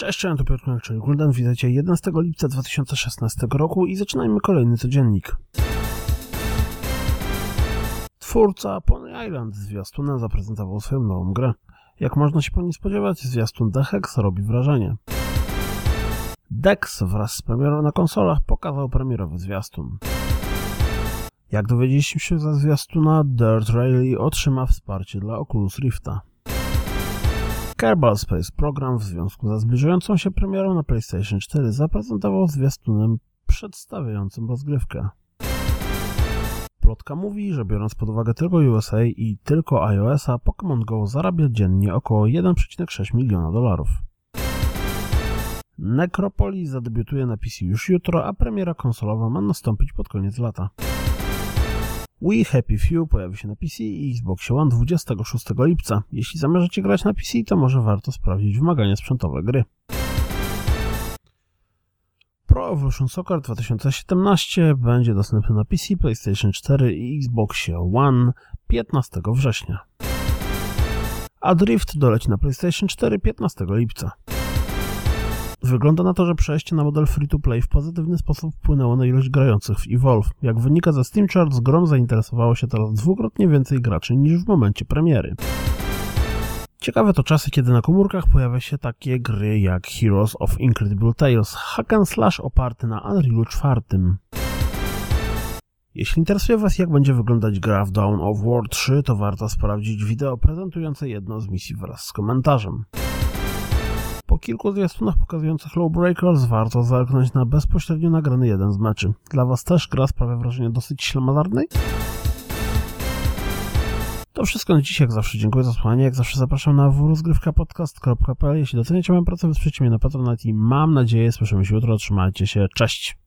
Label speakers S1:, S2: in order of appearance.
S1: cześć, to Piotr Kmiak, czyli Gulden. Witajcie 11 lipca 2016 roku i zaczynajmy kolejny codziennik. Twórca Pony Island zwiastuna zaprezentował swoją nową grę. Jak można się po niej spodziewać, zwiastun The Hex robi wrażenie. Dex wraz z premierą na konsolach pokazał premierowy zwiastun. Jak dowiedzieliśmy się ze zwiastuna, Dirt Rally otrzyma wsparcie dla Oculus Rifta. Kerbal Space Program w związku ze zbliżającą się premierą na PlayStation 4 zaprezentował zwiastunem przedstawiającym rozgrywkę. Plotka mówi, że biorąc pod uwagę tylko USA i tylko iOS-a, Pokémon Go zarabia dziennie około 1,6 miliona dolarów. Necropolis zadebiutuje na PC już jutro, a premiera konsolowa ma nastąpić pod koniec lata. We Happy Few pojawi się na PC i Xbox One 26 lipca. Jeśli zamierzacie grać na PC, to może warto sprawdzić wymagania sprzętowe gry. Pro Evolution Soccer 2017 będzie dostępny na PC, PlayStation 4 i Xbox One 15 września. A Drift doleci na PlayStation 4 15 lipca. Wygląda na to, że przejście na model free-to-play w pozytywny sposób wpłynęło na ilość grających w Evolve. Jak wynika ze Steam Charts, grom zainteresowało się teraz dwukrotnie więcej graczy niż w momencie premiery. Ciekawe to czasy, kiedy na komórkach pojawia się takie gry jak Heroes of Incredible Tales, hack and slash oparty na Unrealu 4. Jeśli interesuje Was, jak będzie wyglądać gra w Dawn of War 3, to warto sprawdzić wideo prezentujące jedną z misji wraz z komentarzem. Po kilku zwiastunach pokazujących Lowbreakers warto zerknąć na bezpośrednio nagrany jeden z meczy. Dla Was też gra sprawia wrażenie dosyć ślamazarnej? To wszystko na dziś, jak zawsze dziękuję za słuchanie, jak zawsze zapraszam na www.rozgrywkapodcast.pl Jeśli doceniacie moją pracę, wesprzecie mnie na Patronite i mam nadzieję słyszymy się jutro, trzymajcie się, cześć!